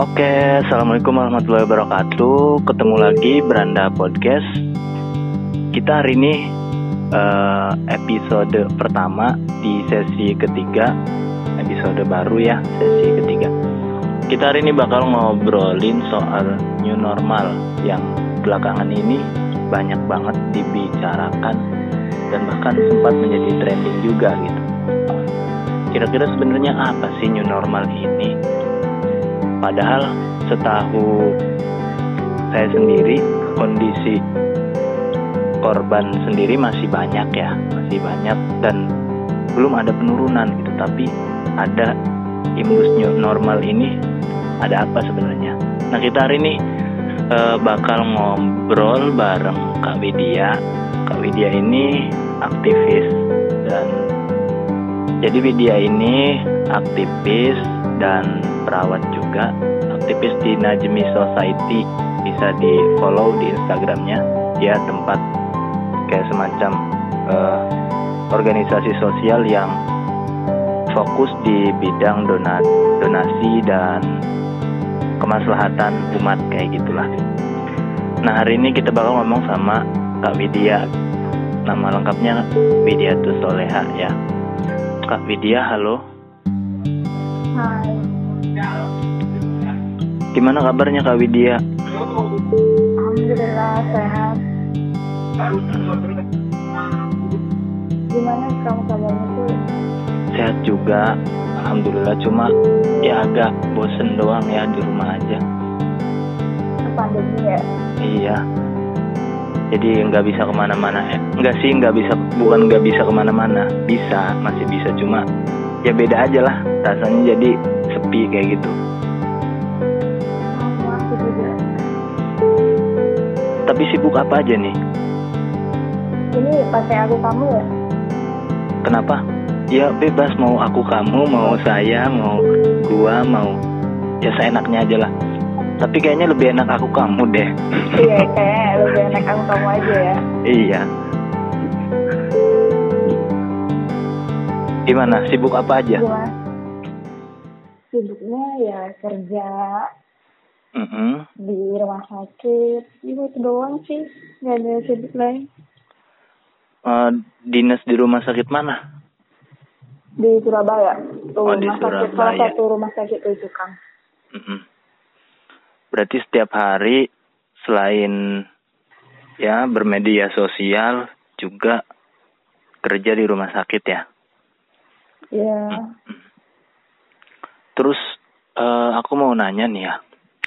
Oke, assalamualaikum warahmatullahi wabarakatuh. Ketemu lagi Beranda Podcast. Kita hari ini uh, episode pertama di sesi ketiga, episode baru ya, sesi ketiga. Kita hari ini bakal ngobrolin soal new normal yang belakangan ini banyak banget dibicarakan dan bahkan sempat menjadi trending juga gitu. Kira-kira sebenarnya apa sih new normal ini? Padahal setahu saya sendiri kondisi korban sendiri masih banyak ya, masih banyak dan belum ada penurunan gitu. Tapi ada imbus new normal ini ada apa sebenarnya? Nah kita hari ini uh, bakal ngobrol bareng Kak Widya. Kak Widya ini aktivis dan jadi Widya ini aktivis dan perawat juga aktivis di Najmi Society bisa di follow di Instagramnya dia tempat kayak semacam uh, organisasi sosial yang fokus di bidang donat donasi dan kemaslahatan umat kayak gitulah. Nah hari ini kita bakal ngomong sama Kak Widya nama lengkapnya Widya Soleha ya. Kak Widya halo. Hai. Gimana kabarnya Kak Widya? Alhamdulillah sehat. Gimana kamu kabarnya tuh? Sehat juga, Alhamdulillah. Cuma ya agak bosen doang ya di rumah aja. Pandemi ya? Iya. Jadi nggak bisa ke mana-mana. Eh, nggak sih, nggak bisa. Bukan nggak bisa ke mana-mana. Bisa, masih bisa. Cuma ya beda aja lah. Rasanya jadi sepi kayak gitu. Sibuk apa aja nih? Ini pakai aku kamu ya? Kenapa? Ya bebas mau aku kamu, mau saya, mau gua, mau ya seenaknya aja lah. Tapi kayaknya lebih enak aku kamu deh. iya, kayak lebih enak aku kamu aja ya. iya. Gimana? Sibuk apa aja? Gimana? Sibuknya ya kerja Mm-mm. di rumah sakit. Ibu itu doang sih. Gak ada sibuk lain. Eh, dinas di rumah sakit mana? Di Surabaya. Oh, di rumah sakit. Salah Surabaya. satu rumah sakit itu kan. Mm-mm. Berarti setiap hari selain ya bermedia sosial juga kerja di rumah sakit ya. Ya. Terus eh, aku mau nanya nih ya,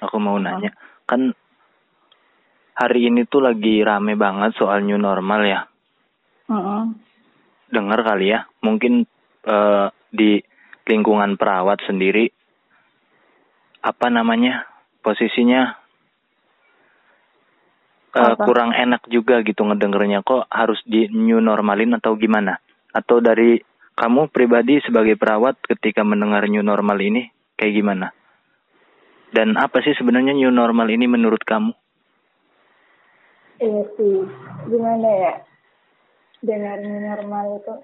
aku mau nanya, kan hari ini tuh lagi rame banget soal new normal ya. Heeh. Dengar kali ya, mungkin eh, di lingkungan perawat sendiri apa namanya posisinya Apa? kurang enak juga gitu ngedengernya kok harus di new normalin atau gimana? Atau dari kamu pribadi sebagai perawat ketika mendengar new normal ini kayak gimana? Dan apa sih sebenarnya new normal ini menurut kamu? Iya sih, gimana ya? Dengar new normal itu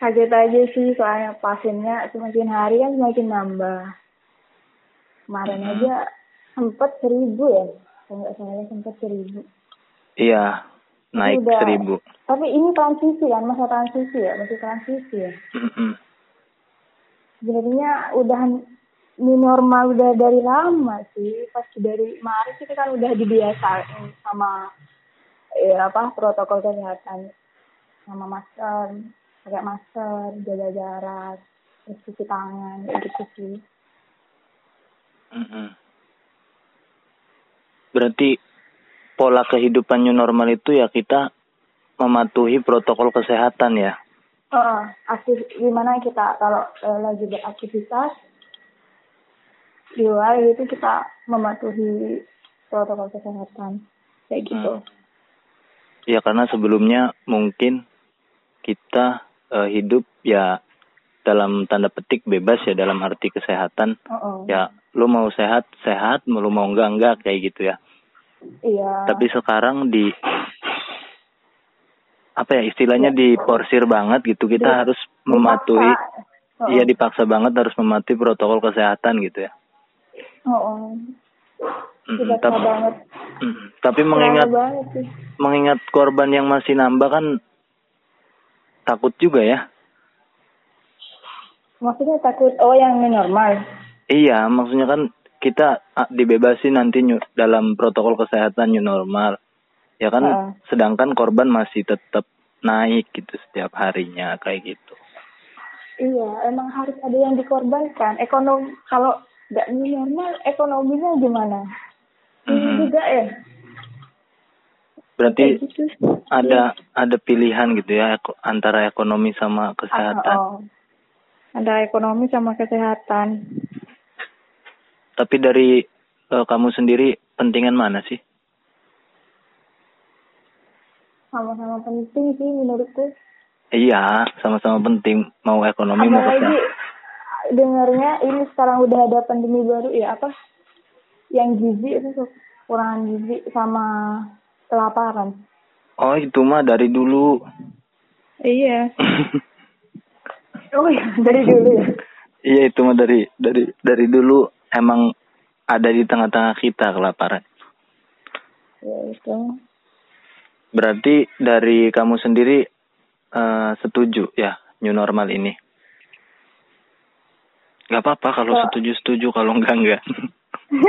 kaget aja sih soalnya pasiennya semakin hari kan semakin nambah. Kemarin Hmm. aja sempet seribu ya, kalau nggak salah sempet seribu. Iya, naik Udah. seribu. Tapi ini transisi kan, masa transisi ya, masih transisi ya. Mm-mm. Sebenarnya udah new normal udah dari lama sih, pas dari Maret kita kan udah dibiasain sama ya apa protokol kesehatan sama masker, pakai masker, jaga jarak, terus cuci tangan, gitu sih. Berarti pola kehidupan new normal itu ya kita mematuhi protokol kesehatan ya. Heeh, aktif gimana kita kalau eh, lagi beraktivitas di luar itu kita mematuhi protokol kesehatan kayak gitu. Hmm. Ya karena sebelumnya mungkin kita eh, hidup ya dalam tanda petik bebas ya dalam arti kesehatan. Heeh. Ya lu mau sehat sehat, lu mau enggak enggak kayak gitu ya. Iya. Tapi sekarang di apa ya istilahnya diporsir banget gitu kita Di- harus mematuhi Dipaksa. Heeh. iya dipaksa banget harus mematuhi protokol kesehatan gitu ya Oh, oh. Mm, tapi, banget. mm, tapi mengingat banget sih. mengingat korban yang masih nambah kan takut juga ya. Maksudnya takut, oh yang normal. Iya, maksudnya kan kita ah, dibebasin nanti new, dalam protokol kesehatan new normal. Ya kan, Heeh. sedangkan korban masih tetap naik gitu setiap harinya kayak gitu. Iya, emang harus ada yang dikorbankan. Ekonomi kalau nggak new normal, ekonominya gimana? Ini Mhm. juga ya. Berarti Kayak gitu. ada ada pilihan gitu ya antara ekonomi sama kesehatan. oh. Ada ekonomi sama kesehatan. Tapi dari eh, kamu sendiri pentingan mana sih? Sama-sama penting sih menurutku. Iya, sama-sama penting mau ekonomi mau Apalagi kesehatan. Dengarnya ini sekarang udah ada pandemi baru ya apa? Yang gizi itu kekurangan gizi sama kelaparan. Oh, itu mah dari dulu. Iya. Oh iya, dari dulu ya. Iya, itu mah dari dari dari dulu emang ada di tengah-tengah kita kelaparan. Ya itu. Berarti dari kamu sendiri eh, setuju ya new normal ini? Gak apa-apa kalau Kok- setuju setuju kalau enggak enggak.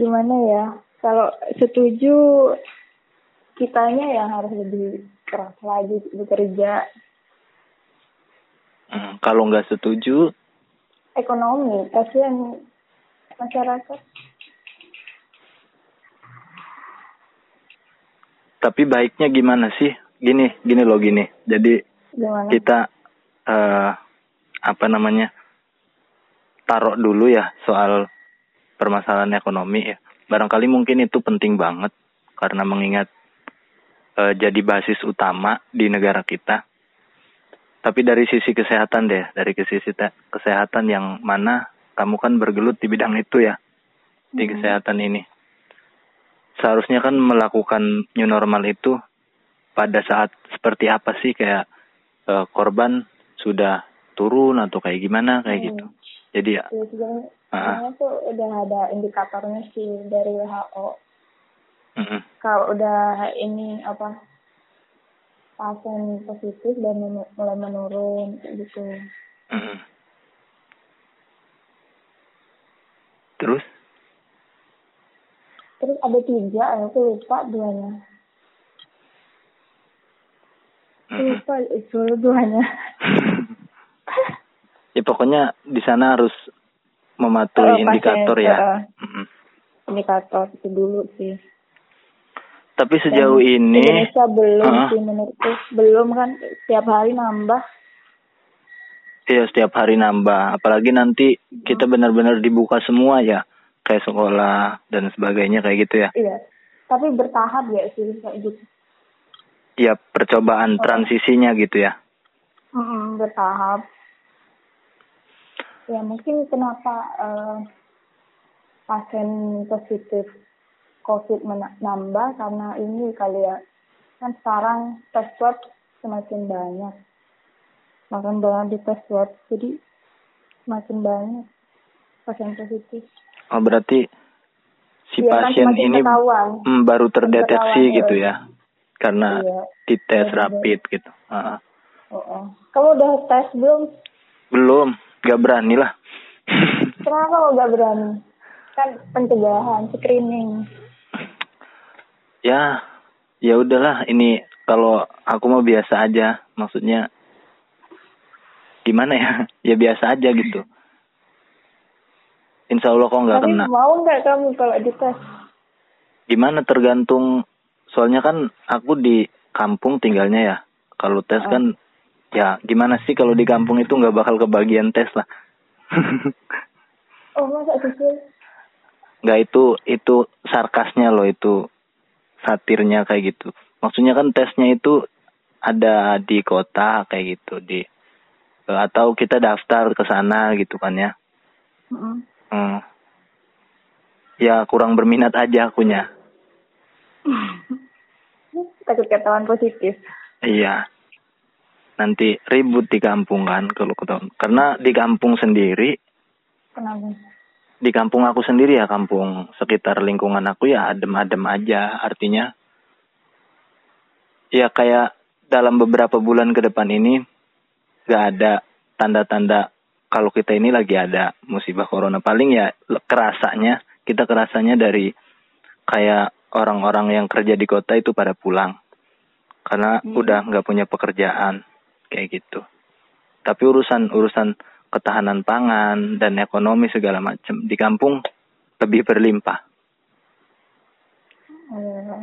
Gimana ya? Kalau setuju kitanya yang harus lebih keras lagi bekerja Hmm, kalau enggak setuju, ekonomi kasihan masyarakat tapi baiknya gimana sih? Gini, gini loh gini. Jadi gimana? kita eh apa namanya taruh dulu ya soal permasalahan ekonomi ya. Barangkali mungkin itu penting banget karena mengingat eh, jadi basis utama di negara kita. Tapi dari sisi kesehatan deh dari sisi kesehatan yang mana kamu kan bergelut di bidang itu ya di Hmm. kesehatan ini. Seharusnya kan melakukan new normal itu pada saat seperti apa sih kayak eh, korban sudah turun atau kayak gimana kayak Hmm. gitu. Jadi ya, Ya, sebenarnya Ah. sebenarnya tuh udah ada indikatornya sih dari WHO. mm-mm, Kalau udah ini apa pasien positif dan men- mulai menurun gitu. mm-mm. Terus, Terus ada tiga, aku lupa duanya. Mm-mm. Lupa itu duanya. ya pokoknya di sana harus mematuhi pasien, indikator ya. uh, indikator itu dulu sih. Tapi sejauh Dan ini, Indonesia belum Ah. sih menurutku belum kan setiap hari nambah. ya setiap hari nambah. Apalagi nanti kita benar-benar dibuka semua ya, kayak sekolah dan sebagainya kayak gitu ya. Iya. Tapi bertahap ya sih kayak gitu. Ya percobaan Oh. transisinya gitu ya. Mm-mm, bertahap. Ya mungkin kenapa eh, pasien positif COVID mena- nambah karena ini kali ya kan sekarang tes swab semakin banyak, makin banyak di tes swab jadi makin banyak pasien positif. Oh berarti si kan, pasien semakin ini ketahuan. hmm, baru terdeteksi Ketahuan, gitu ya, karena Iya. dites Iya, rapid gitu. Ah, Oh, oh. Kamu udah tes belum? belum, gak berani lah. Kenapa kamu gak berani? Kan pencegahan, screening. ya, ya udahlah. Ini kalau aku mau biasa aja, maksudnya gimana ya? Ya biasa aja gitu. Insya Allah kok nggak kena. mau nggak kamu kalau dites? Gimana tergantung. Soalnya kan aku di kampung tinggalnya ya. Kalau tes Ah. kan, ya gimana sih kalau di kampung itu nggak bakal kebagian tes lah. Oh masa sih? nggak itu itu sarkasnya loh itu satirnya kayak gitu maksudnya kan tesnya itu ada di kota kayak gitu di eh, atau kita daftar ke sana gitu kan ya Mm-mm. Hmm. ya kurang berminat aja akunya Takut ketahuan positif. iya nanti ribut di kampung kan kalau ketahuan karena di kampung sendiri Kenapa? Di kampung aku sendiri ya, kampung sekitar lingkungan aku ya adem-adem aja. Artinya, ya kayak dalam beberapa bulan ke depan ini gak ada tanda-tanda kalau kita ini lagi ada musibah corona. Paling ya kerasanya, kita kerasanya dari kayak orang-orang yang kerja di kota itu pada pulang. Karena Hmm. udah nggak punya pekerjaan kayak gitu. Tapi urusan urusan ketahanan pangan dan ekonomi segala macam di kampung lebih berlimpah Eh,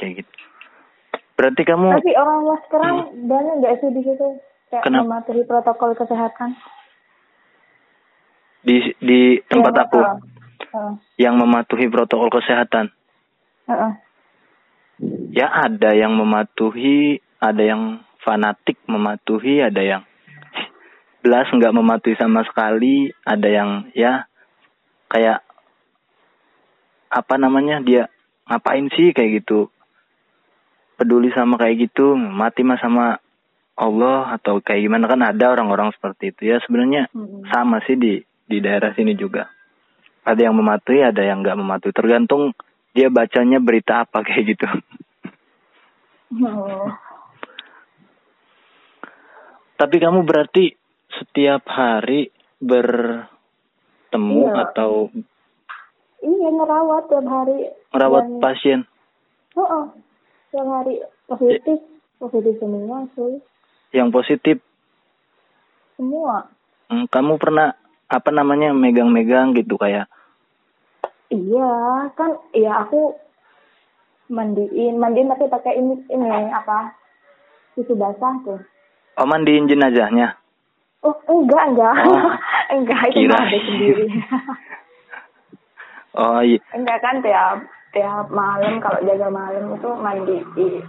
kayak gitu. Berarti kamu Tapi orang tua sekarang banyak nggak sih di situ kayak Kenapa? mematuhi protokol kesehatan? di di tempat Ya, aku uh, yang mematuhi protokol kesehatan uh, uh. ya ada yang mematuhi, ada yang fanatik mematuhi, ada yang belas nggak mematuhi sama sekali, ada yang ya kayak apa namanya dia ngapain sih kayak gitu. Peduli sama kayak gitu mati mah sama Allah atau kayak gimana kan ada orang-orang seperti itu. Ya sebenarnya Mm-mm. sama sih di di daerah sini juga. Ada yang mematuhi ada yang nggak mematuhi. Tergantung dia bacanya berita apa kayak gitu. Oh. Tapi kamu berarti setiap hari bertemu Iya. atau Iya ngerawat tiap hari. merawat Dan- pasien? Oh, oh. tiap hari positif, positif semua sih, Yang positif, semua. Hmm, kamu pernah apa namanya megang-megang gitu kayak Iya, kan iya aku mandiin, mandiin tapi pakai ini ini apa? Tisu basah tuh. Oh mandiin jenazahnya? Oh, enggak, enggak. Oh, enggak, itu ada sendiri. Oh iya, enggak kan tiap tiap malam kalau jaga malam itu mandi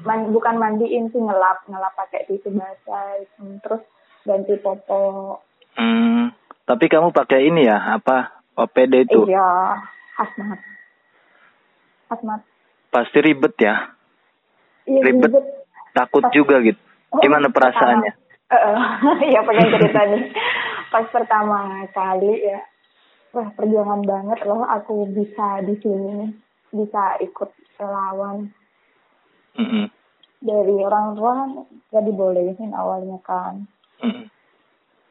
man, bukan mandiin sih ngelap ngelap pakai tisu basah itu. terus ganti popok Hmm, tapi kamu pakai ini ya apa OPD itu? iya hazmat hazmat Pasti ribet ya, iya Ribet. ribet takut Pas- juga gitu. Oh, Gimana perasaannya? Iya pengen cerita nih. Pas pertama kali ya, wah perjuangan banget loh aku bisa di sini, bisa ikut relawan Mm-mm, dari orang tua gak dibolehin awalnya kan, mm-mm.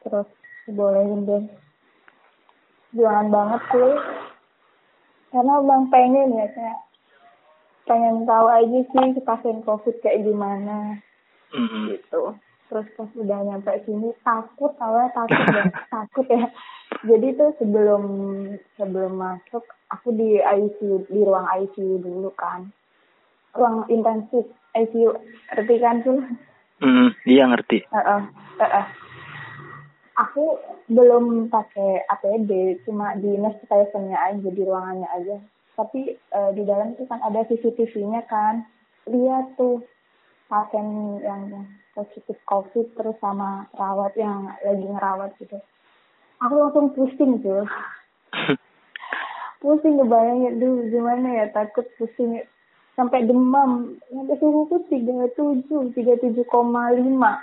terus dibolehin deh. Perjuangan banget sih, karena bang pengen ya kayak pengen tahu aja sih pasien covid kayak gimana. Mm-mm. gitu. Terus pas udah nyampe sini takut awalnya takut ya. Takut ya. Jadi tuh sebelum sebelum masuk aku di ICU di ruang ICU dulu kan. Ruang intensif ICU ngerti kan tuh Mm-mm, Iya ngerti. Heeh, heeh. aku belum pakai APD cuma di nurse station-nya aja di ruangannya aja. Tapi eh, di dalam itu kan ada CCTV-nya kan. Lihat tuh pasien yang positif COVID terus sama perawat yang lagi ngerawat gitu. Aku langsung pusing tuh. pusing ngebayangin dulu gimana ya takut pusing sampai demam sampai suhuku tiga tujuh tiga tujuh koma lima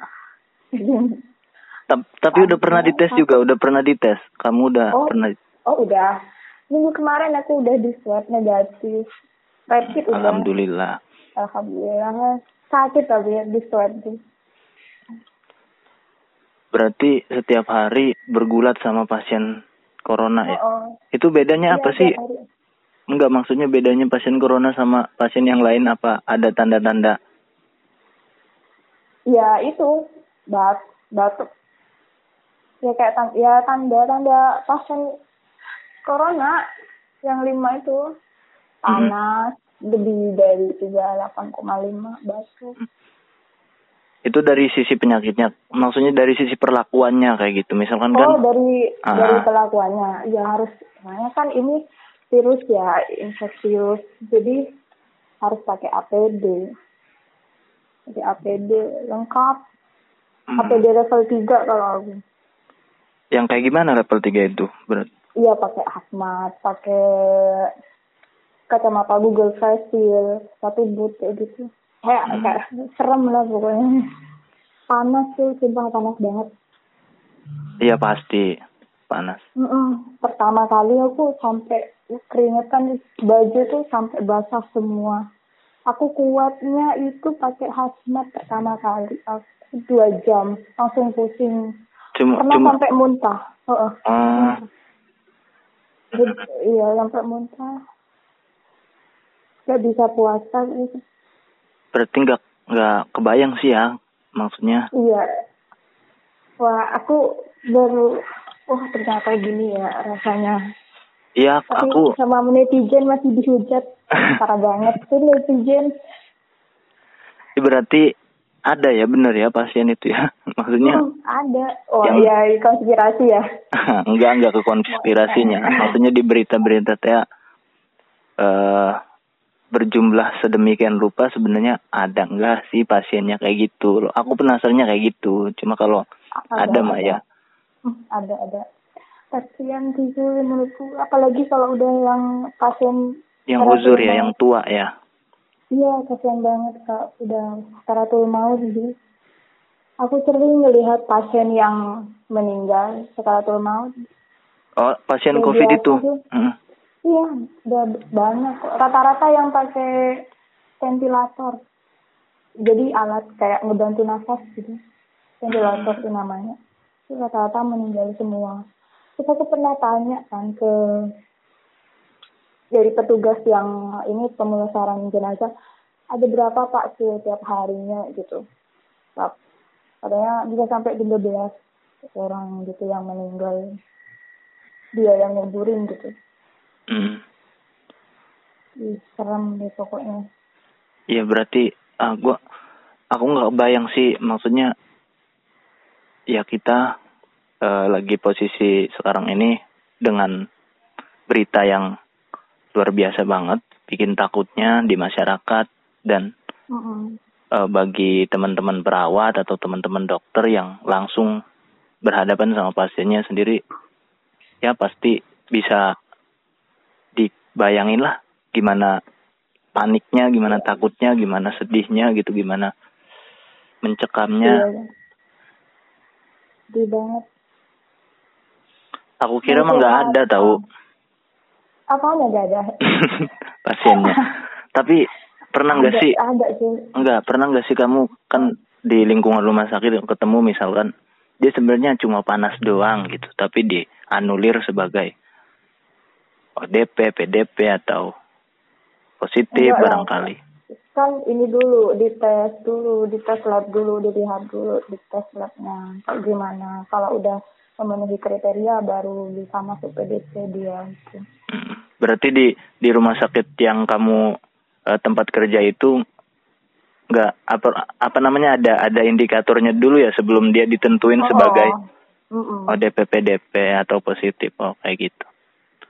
Ta- Tapi udah pernah dites juga, udah pernah dites. Kamu udah Oh. pernah oh udah minggu kemarin aku udah di swab negatif rapid udah Alhamdulillah. alhamdulillah sakit tapi ya di swab tuh Berarti setiap hari bergulat sama pasien corona ya. oh, oh. Itu bedanya apa Iya, sih? hari. Enggak maksudnya bedanya pasien corona sama pasien yang lain apa? Ada tanda-tanda? ya itu bat batuk ya kayak tan ya tanda tanda pasien corona yang lima itu panas lebih dari tiga delapan koma lima batuk Itu dari sisi penyakitnya. Maksudnya dari sisi perlakuannya kayak gitu. Misalkan oh kan dari Ah. dari pelakuannya ya harus makanya kan ini virus ya infeksius jadi harus pakai APD jadi APD lengkap hmm, APD level 3 kalau aku yang kayak gimana level 3 itu? Iya pakai hazmat, pakai kacamata Google Face Shield, satu boot kayak gitu. Kayak, Hmm. kayak serem lah pokoknya. Panas tuh, sumpah panas banget. Iya pasti. panas. Mm-mm. Pertama kali aku sampai keringetan baju tuh sampai basah semua. Aku kuatnya itu pakai hazmat pertama kali. Aku dua jam langsung pusing. Cuma Pernah cuma sampai muntah. Heeh. oh, Jadi, iya sampai muntah. Gak bisa puasa gitu. berarti nggak nggak kebayang sih ya maksudnya. Iya. Wah, aku baru wah ternyata gini ya rasanya. Iya, Tapi aku sama netizen masih dihujat. Parah banget tuh netizen. Ya, berarti ada ya bener ya pasien itu ya. Maksudnya Hmm, ada. Oh Yang- iya, konspirasi ya. enggak enggak ke konspirasinya. Maksudnya di berita-berita teh eh berjumlah sedemikian rupa sebenarnya ada enggak sih pasiennya kayak gitu loh. Aku penasarannya kayak gitu. Cuma kalau ada, mah ya. Hmm, ada ada. Sih Zul, menurutku. Apalagi kalau udah yang pasien Yang uzur ya, yang tua ya. Iya, kasihan banget kak. Udah karatul maut sih. Aku sering melihat pasien yang meninggal sekaratul maut. Oh, pasien COVID itu. Iya, udah banyak. Rata-rata yang pakai ventilator. Jadi alat kayak ngebantu nafas gitu. Ventilator itu namanya. Itu rata-rata meninggal semua. Terus aku pernah tanya kan ke dari petugas yang ini pemulasaran jenazah, ada berapa pak sih tiap harinya gitu. Katanya bisa sampai 13 orang gitu yang meninggal. Dia yang nguburin gitu. Mm. Ih, serem deh pokoknya. Iya berarti ah, gua aku nggak bayang sih maksudnya ya kita eh, lagi posisi sekarang ini dengan berita yang luar biasa banget bikin takutnya di masyarakat dan Mm-mm. eh, bagi teman-teman perawat atau teman-teman dokter yang langsung berhadapan sama pasiennya sendiri ya pasti bisa dibayangin lah gimana paniknya, gimana takutnya, gimana sedihnya gitu, gimana mencekamnya. Iya. Sedih banget. Aku kira mah Mungkin nggak ada apa? tahu Apanya gak ada? pasiennya. Tapi pernah nggak sih? Ada sih. Enggak, pernah nggak sih kamu kan di lingkungan rumah sakit ketemu misalkan dia sebenarnya cuma panas doang gitu, tapi dianulir sebagai ODP, PDP atau positif Enggak lah. barangkali. Kan ini dulu, dites dulu, dites lab dulu, dilihat dulu, dites labnya. Gimana. Kalau udah memenuhi kriteria baru bisa masuk PDP dia. Gitu. Hmm. Berarti di di rumah sakit yang kamu eh, tempat kerja itu nggak apa apa namanya ada ada indikatornya dulu ya sebelum dia ditentuin Oh, sebagai oh. Mm-mm. ODP, PDP atau positif oh kayak gitu.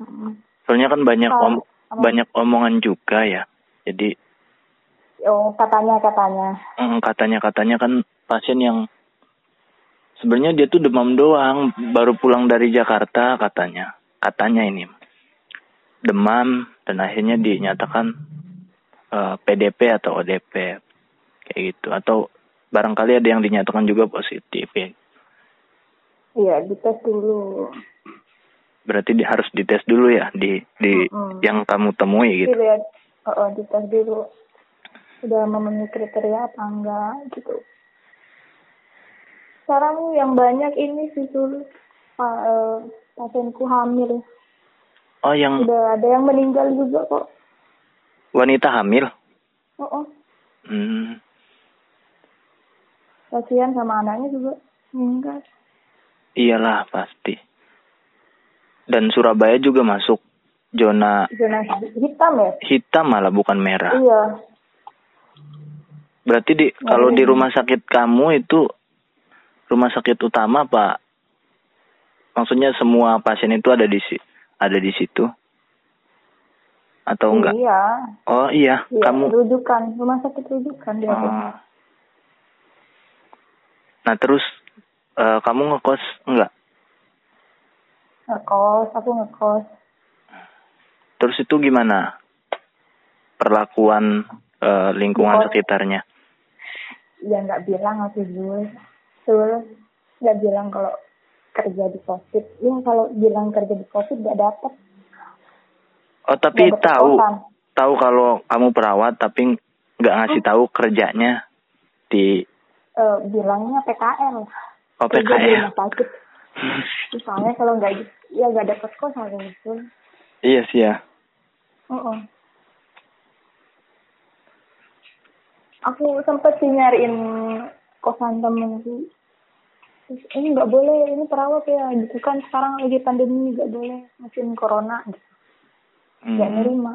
Mm-mm. Soalnya kan banyak om apa? banyak omongan juga ya. Jadi Oh, katanya katanya. mm, katanya katanya kan pasien yang sebenarnya dia tuh demam doang baru pulang dari Jakarta katanya katanya ini demam dan akhirnya dinyatakan eh, PDP atau ODP kayak gitu atau barangkali ada yang dinyatakan juga positif ya Iya, dites dulu. Berarti di, harus dites dulu ya di di Mm-mm. yang kamu temui gitu Dilihat, oh, oh, dites dulu. Udah memenuhi kriteria apa enggak gitu. Sekarang yang banyak ini sih Sul, pa, eh, pasienku hamil. oh yang Udah ada yang meninggal juga kok. wanita hamil Oh, oh. hmm, Kasihan sama anaknya juga meninggal. iyalah pasti dan Surabaya juga masuk zona Zona hitam ya? hitam malah bukan merah Iya. Berarti di kalau di rumah sakit kamu itu rumah sakit utama Pak. Maksudnya semua pasien itu ada di si ada di situ atau enggak? Iya. Oh iya, Iya, kamu rujukan, rumah sakit rujukan dia. Oh. Nah, terus eh, kamu ngekos enggak? Ngekos, aku ngekos. Terus itu gimana? Perlakuan eh, lingkungan Ngekos. sekitarnya. Ya nggak bilang aku Zul. Zul nggak bilang kalau kerja di covid ya kalau bilang kerja di covid gak dapet Oh tapi Nggak tahu berkosan. tahu kalau kamu perawat tapi nggak ngasih tahu kerjanya di Eh, bilangnya PKL oh, kerja di PKL. rumah sakit misalnya kalau nggak ya nggak dapet kosan gitu Iya sih ya. Heeh. Aku sempet sih nyariin kosan temenku. Terus ini nggak boleh, ini perawat ya. Gitu kan sekarang lagi pandemi nggak boleh musim corona. Gitu. Nggak Hmm. nerima.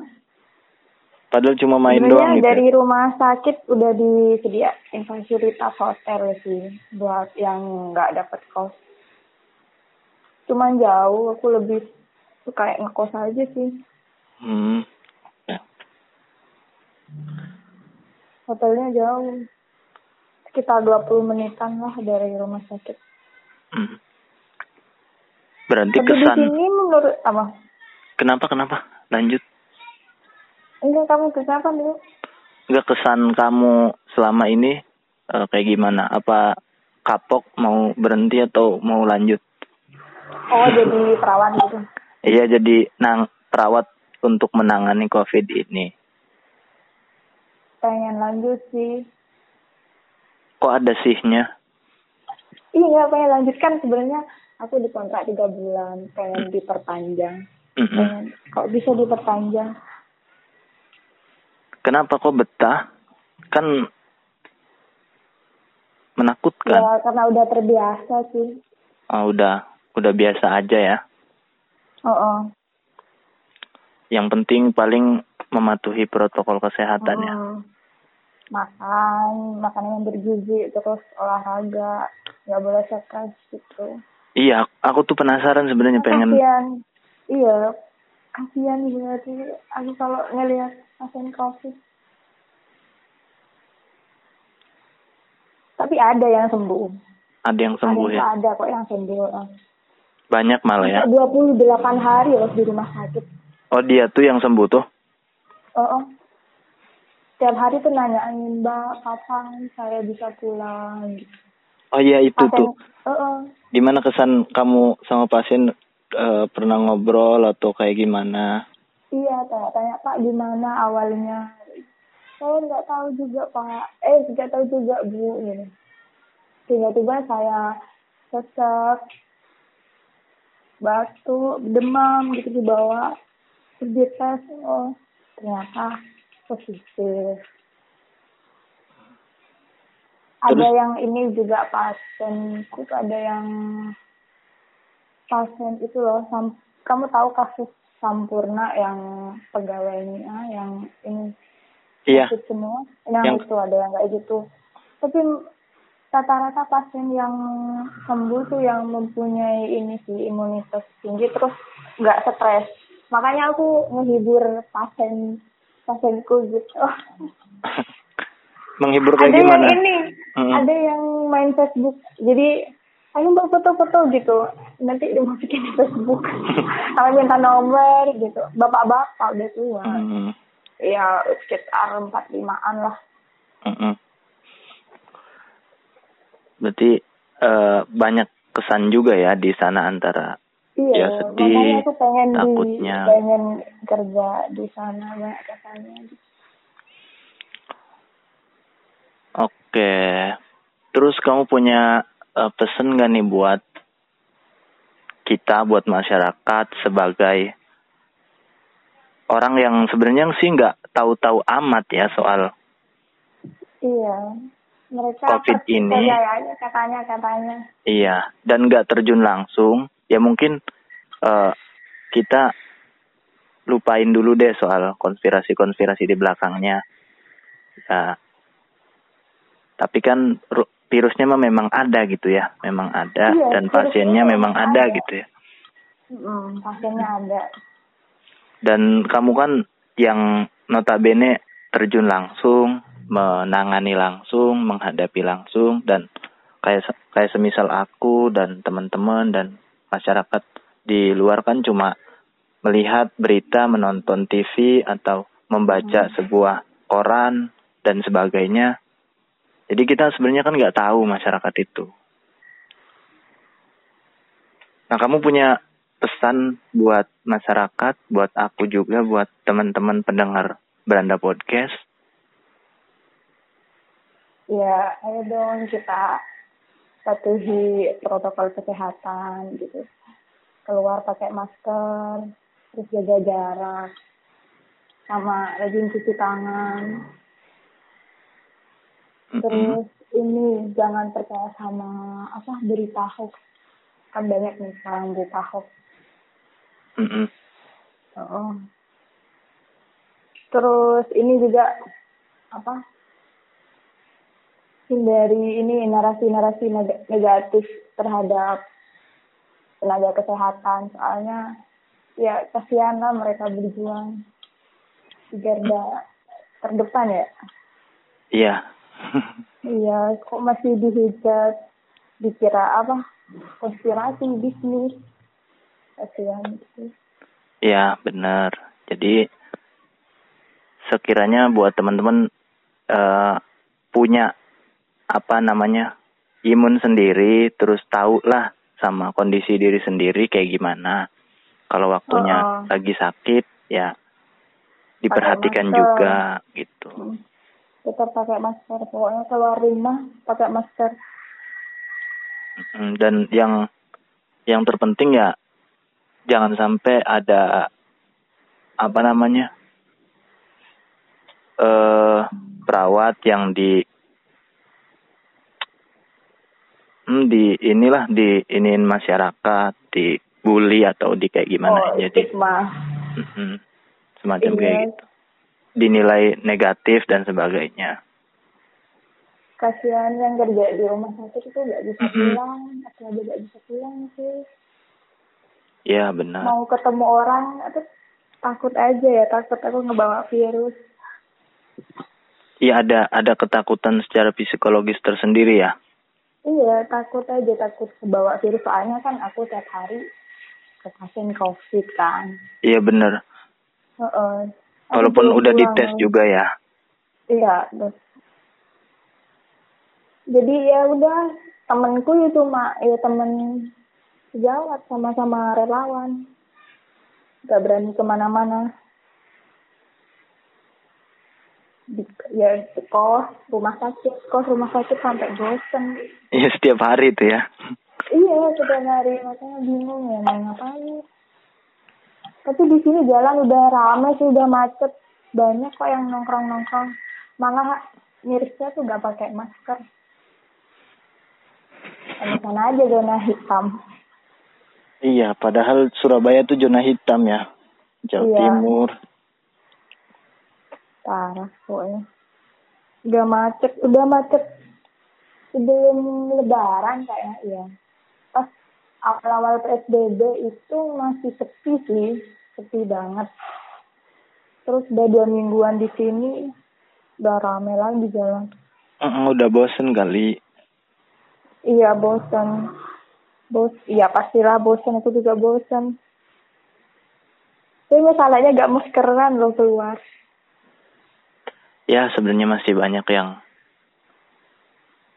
Padahal cuma main Sebenarnya doang gitu. dari rumah sakit udah disediain fasilitas hotel sih buat yang nggak dapet kos. Cuman jauh, aku lebih suka kayak ngekos aja sih. Hmm. Ya. Hotelnya jauh. Sekitar 20 menitan lah dari rumah sakit. Hmm. Berarti Tapi di kesan sini menurut apa? kenapa kenapa? Lanjut. Enggak kamu kenapa dulu? Enggak kesan kamu selama ini eh, kayak gimana? Apa kapok mau berhenti atau mau lanjut? Oh jadi perawat gitu. Iya jadi nang perawat untuk menangani COVID ini. Pengen lanjut sih. Kok ada sihnya? Iya pengen lanjut kan sebenarnya aku dikontrak tiga bulan. Pengen diperpanjang. Pengen kok bisa diperpanjang? Kenapa kok betah? Kan menakutkan. Ya karena udah terbiasa sih. Oh, udah udah biasa aja ya. Oh, oh. Yang penting paling mematuhi protokol kesehatan ya. Hmm. Makan, makanan yang bergizi, terus olahraga, nggak boleh stres gitu. Iya, aku tuh penasaran sebenarnya pengen Kasian, iya, kasian berarti aku kalau ngelihat pasien covid. Tapi ada yang sembuh. ada yang sembuh ada, ya. Ada kok yang sembuh. Banyak malah ya. 28 hari loh di rumah sakit. Oh, dia tuh yang sembuh tuh. Oh, oh. Setiap hari tuh nanyain, Mbak, kapan saya bisa pulang? Gitu. Oh iya itu tuh. Oh, oh. Gimana kesan kamu sama pasien eh, pernah ngobrol atau kayak gimana? Iya, tanya-tanya Pak gimana awalnya. Saya nggak tahu juga Pak. Eh, nggak tahu juga Bu. Gitu. Tiba-tiba saya sesak, batuk, demam gitu dibawa. Terus dites, oh ternyata positif. Ada Terus? yang ini juga pasienku ada yang pasien itu loh, sam- kamu tahu kasus Sampurna yang pegawainya yang ini Iya. semua, yang, Yang- itu ada yang kayak gitu. Tapi rata-rata pasien yang sembuh tuh yang mempunyai ini sih imunitas tinggi terus nggak stres. Makanya aku ngehibur pasien pasienku gitu. Menghibur ada kayak yang gimana? ini, Mm. ada yang main Facebook. Jadi ayo mbak foto-foto gitu. Nanti dimasukin di Facebook. Kami minta nomor gitu. Bapak-bapak udah tua. Hmm, Ya sekitar empat limaan lah. mm-mm. Berarti eh, banyak kesan juga ya di sana antara Iya, Ya, sedih, aku pengen takutnya. di pengen kerja di sana banyak kesannya. Oke. Terus kamu punya eh, pesan gak nih buat kita, buat masyarakat sebagai orang yang sebenarnya sih nggak tahu-tahu amat ya soal Iya, mereka Covid ini. aja katanya katanya. iya dan nggak terjun langsung. Ya mungkin eh, kita lupain dulu deh soal konspirasi-konspirasi di belakangnya. Ya. Tapi kan ru- virusnya mah memang ada gitu ya, memang ada Iya, dan pasiennya memang memang ada ada. gitu ya. Mm, pasiennya ada. Dan kamu kan yang notabene terjun langsung, menangani langsung, menghadapi langsung dan kayak kayak semisal aku dan teman-teman dan masyarakat di luar kan cuma melihat berita, menonton TV atau membaca sebuah koran dan sebagainya. Jadi kita sebenarnya kan nggak tahu masyarakat itu. Nah, kamu punya pesan buat masyarakat, buat aku juga, buat teman-teman pendengar Beranda Podcast? Ya, ayo dong kita patuhi protokol kesehatan gitu. Keluar pakai masker, terus jaga jarak, sama rajin cuci tangan. Terus ini jangan percaya sama apa berita hoax. Kan banyak nih sekarang berita hoax. Oh. Terus ini juga apa? Hindari ini narasi-narasi neg- negatif terhadap tenaga kesehatan. Soalnya ya kasihan lah mereka berjuang di garda terdepan ya. Iya. Iya, kok masih dihujat, dikira apa? Konspirasi bisnis. Kasihan gitu. Iya, benar. Jadi sekiranya buat teman-teman eh, punya apa namanya imun sendiri, terus tahu lah sama kondisi diri sendiri kayak gimana. Kalau waktunya Oh. lagi sakit, ya diperhatikan juga gitu. Hmm. Tetap pakai masker. Pokoknya keluar rumah pakai masker. Mm, Dan yang yang terpenting ya jangan sampai ada apa namanya eh perawat yang di hmm, di inilah di iniin masyarakat dibully atau di kayak gimana oh, jadi stigma. mm-mm, semacam Iya. kayak gitu dinilai negatif dan sebagainya Kasihan yang kerja di rumah sakit itu nggak bisa Mhm. pulang. Aja nggak bisa pulang sih. ya benar Mau ketemu orang, itu takut aja ya. Takut aku ngebawa virus. Iya ada ada ketakutan secara psikologis tersendiri ya Iya, takut aja. Takut kebawa virus. Soalnya kan aku tiap hari ke pasien COVID kan. iya benar Heeh. Aku walaupun udah dites juga ya Iya, terus. Jadi ya udah temenku itu mak, ya temen sejawat sama-sama relawan. Gak berani ke mana-mana. Di, ya kos, rumah sakit, kos rumah sakit sampai bosen. Iya setiap hari itu ya. Iya, setiap hari makanya bingung ya mau ngapain. Tapi di sini jalan udah rame sih, udah macet. Banyak kok yang nongkrong-nongkrong. Malah mirisnya tuh gak pakai masker. Sana aja zona hitam. Iya, padahal Surabaya tuh zona hitam ya. Jawa Iya. Timur. Parah pokoknya. Udah macet, udah macet sebelum lebaran kayaknya ya. Pas awal-awal PSBB itu masih sepi sih, sepi banget. Terus udah dua mingguan di sini, udah rame lagi jalan. Udah bosen kali. Iya bosan. Bos, iya pastilah bosan, aku juga bosan. Tapi masalahnya gak maskeran loh keluar. Ya sebenarnya masih banyak yang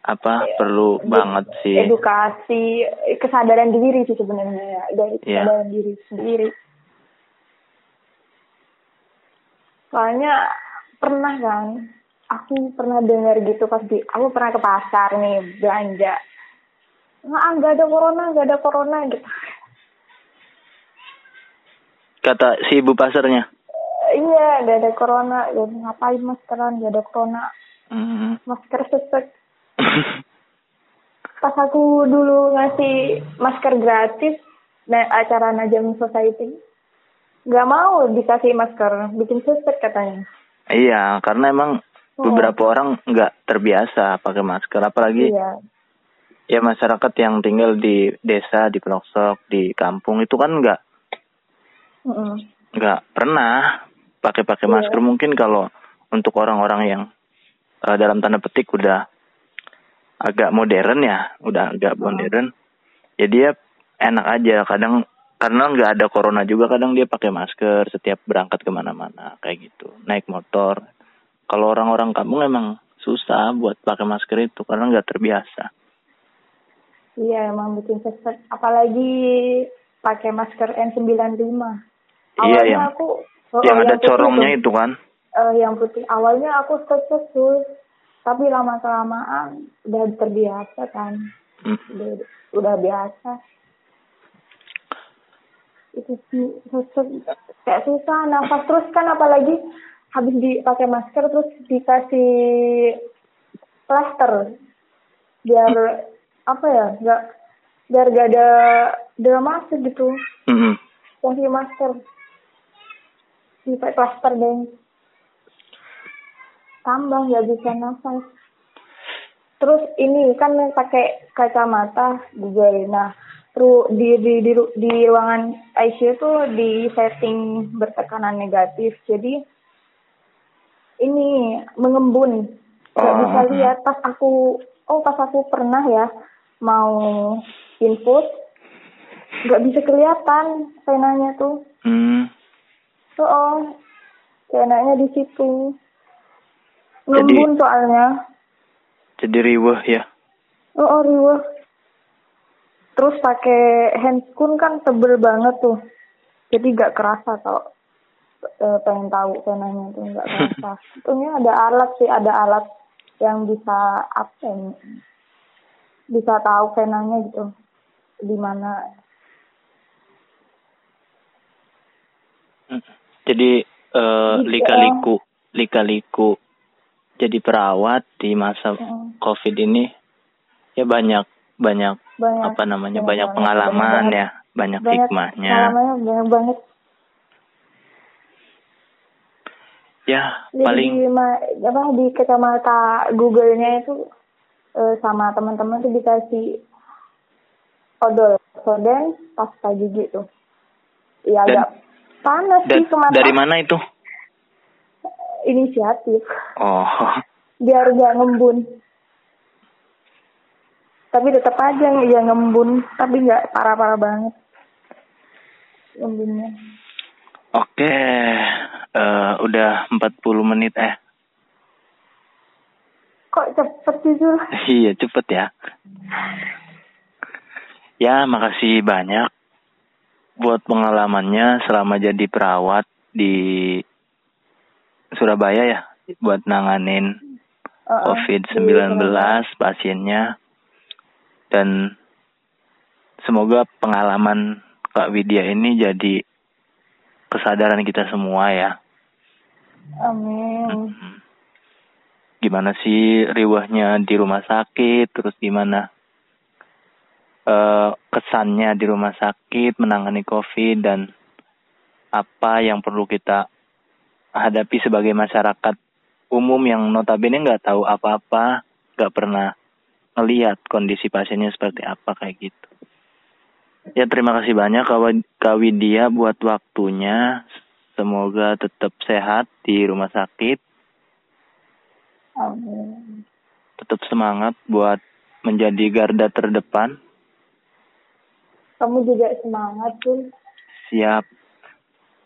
apa Iya. perlu banget sih. edukasi kesadaran diri sih sebenarnya ya dari Iya. kesadaran diri sendiri soalnya pernah kan aku pernah dengar gitu pas di aku pernah ke pasar nih belanja nggak ah, nggak ada corona nggak ada corona gitu Kata si ibu pasarnya. Iya nggak ada corona. Ya, ngapain maskeran nggak ada corona. Mm. masker sesek pas aku dulu ngasih masker gratis nah acara Najam Society nggak mau dikasih masker. Bikin sesek katanya. Iya, karena emang Oh. beberapa orang nggak terbiasa pakai masker, apalagi iya. ya masyarakat yang tinggal di desa, di pelosok, di kampung itu kan nggak nggak pernah pakai-pakai Iya. masker. Mungkin kalau untuk orang-orang yang eh, dalam tanda petik udah agak modern ya, udah agak Oh. modern, ya dia enak aja. Kadang karena nggak ada corona juga, kadang dia pakai masker setiap berangkat ke mana-mana kayak gitu, naik motor. Kalau orang-orang kampung emang susah buat pakai masker itu karena nggak terbiasa. Iya emang bikin sesek. Apalagi pakai masker N95. Iya, Awalnya yang- aku oh, yang oh, ada corongnya tuh. itu kan Eh, yang putih. Awalnya aku sesek tuh. Tapi lama kelamaan udah terbiasa kan. Hmm. Udah, udah biasa. Itu sih. Kayak susah nafas terus kan apalagi habis dipakai masker terus dikasih plaster biar apa ya nggak biar gak ada darah masuk gitu Mm-mm. kasih masker dipakai plaster deh tambah nggak bisa nafas. Terus ini kan pakai kacamata juga nah ru di di di, di ruangan ICU tuh di setting bertekanan negatif. Jadi ini mengembun. Nggak Oh. bisa lihat. Pas aku oh pas aku pernah ya mau input nggak bisa kelihatan penanya tuh. Hmm. Oh, oh. enaknya di situ. Jadi- Ngembun soalnya. jadi riweh ya Oh, oh riweh. Terus pakai handscoon kan tebel banget tuh. Jadi gak kerasa kalau eh, pengen tahu penanya tuh nggak kerasa. Untungnya ada alat sih, ada alat yang bisa apa bisa tahu penanya gitu di mana. Mm. Jadi Gitu. lika-liku lika-liku jadi perawat di masa Mm. covid ini ya banyak banyak Banyak apa namanya banyak banyak banget, pengalaman banyak ya banyak, banyak hikmahnya pengalamannya banyak banget. ya Jadi paling di apa di kacamata Google-nya itu eh, sama teman-teman tuh dikasih odol soden pasta gigi tuh. Iya Dan- agak panas da- sih ke mata. dari mana itu? Inisiatif. Oh. Biar gak ngembun. Tapi tetap aja ya ngembun, tapi nggak parah-parah banget. Ngembunnya. oke. Eh, udah 40 menit eh. Kok cepet sih Zul? iya cepet ya. Ya makasih banyak buat pengalamannya selama jadi perawat di Surabaya ya buat nanganin Uh-uh. COVID-19 pasiennya dan semoga pengalaman Kak Widya ini jadi kesadaran kita semua ya. Amin. Gimana sih riwahnya di rumah sakit, terus gimana eh kesannya di rumah sakit menangani COVID dan apa yang perlu kita hadapi sebagai masyarakat umum yang notabene nggak tahu apa-apa, nggak pernah ngelihat kondisi pasiennya seperti apa kayak gitu. Ya terima kasih banyak Widya buat waktunya. Semoga tetap sehat di rumah sakit, Amin. tetap semangat buat menjadi garda terdepan. Kamu juga semangat tuh. Siap.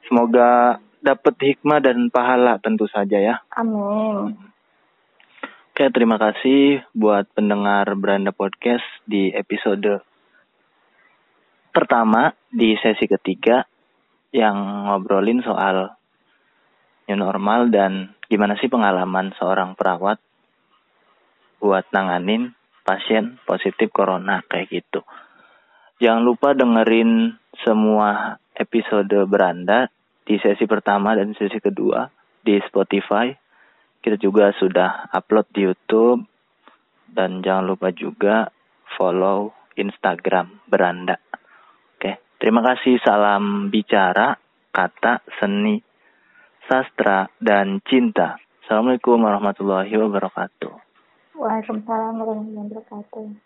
Semoga dapat hikmah dan pahala tentu saja ya. Amin. Oke, terima kasih buat pendengar Beranda Podcast di episode pertama di sesi ketiga yang ngobrolin soal new normal dan gimana sih pengalaman seorang perawat buat nanganin pasien positif corona kayak gitu. Jangan lupa dengerin semua episode Beranda di sesi pertama dan sesi kedua di Spotify. Kita juga sudah upload di YouTube dan jangan lupa juga follow Instagram Beranda. Oke, terima kasih. Salam bicara, kata, seni, sastra, dan cinta. Assalamualaikum warahmatullahi wabarakatuh. Waalaikumsalam warahmatullahi wabarakatuh.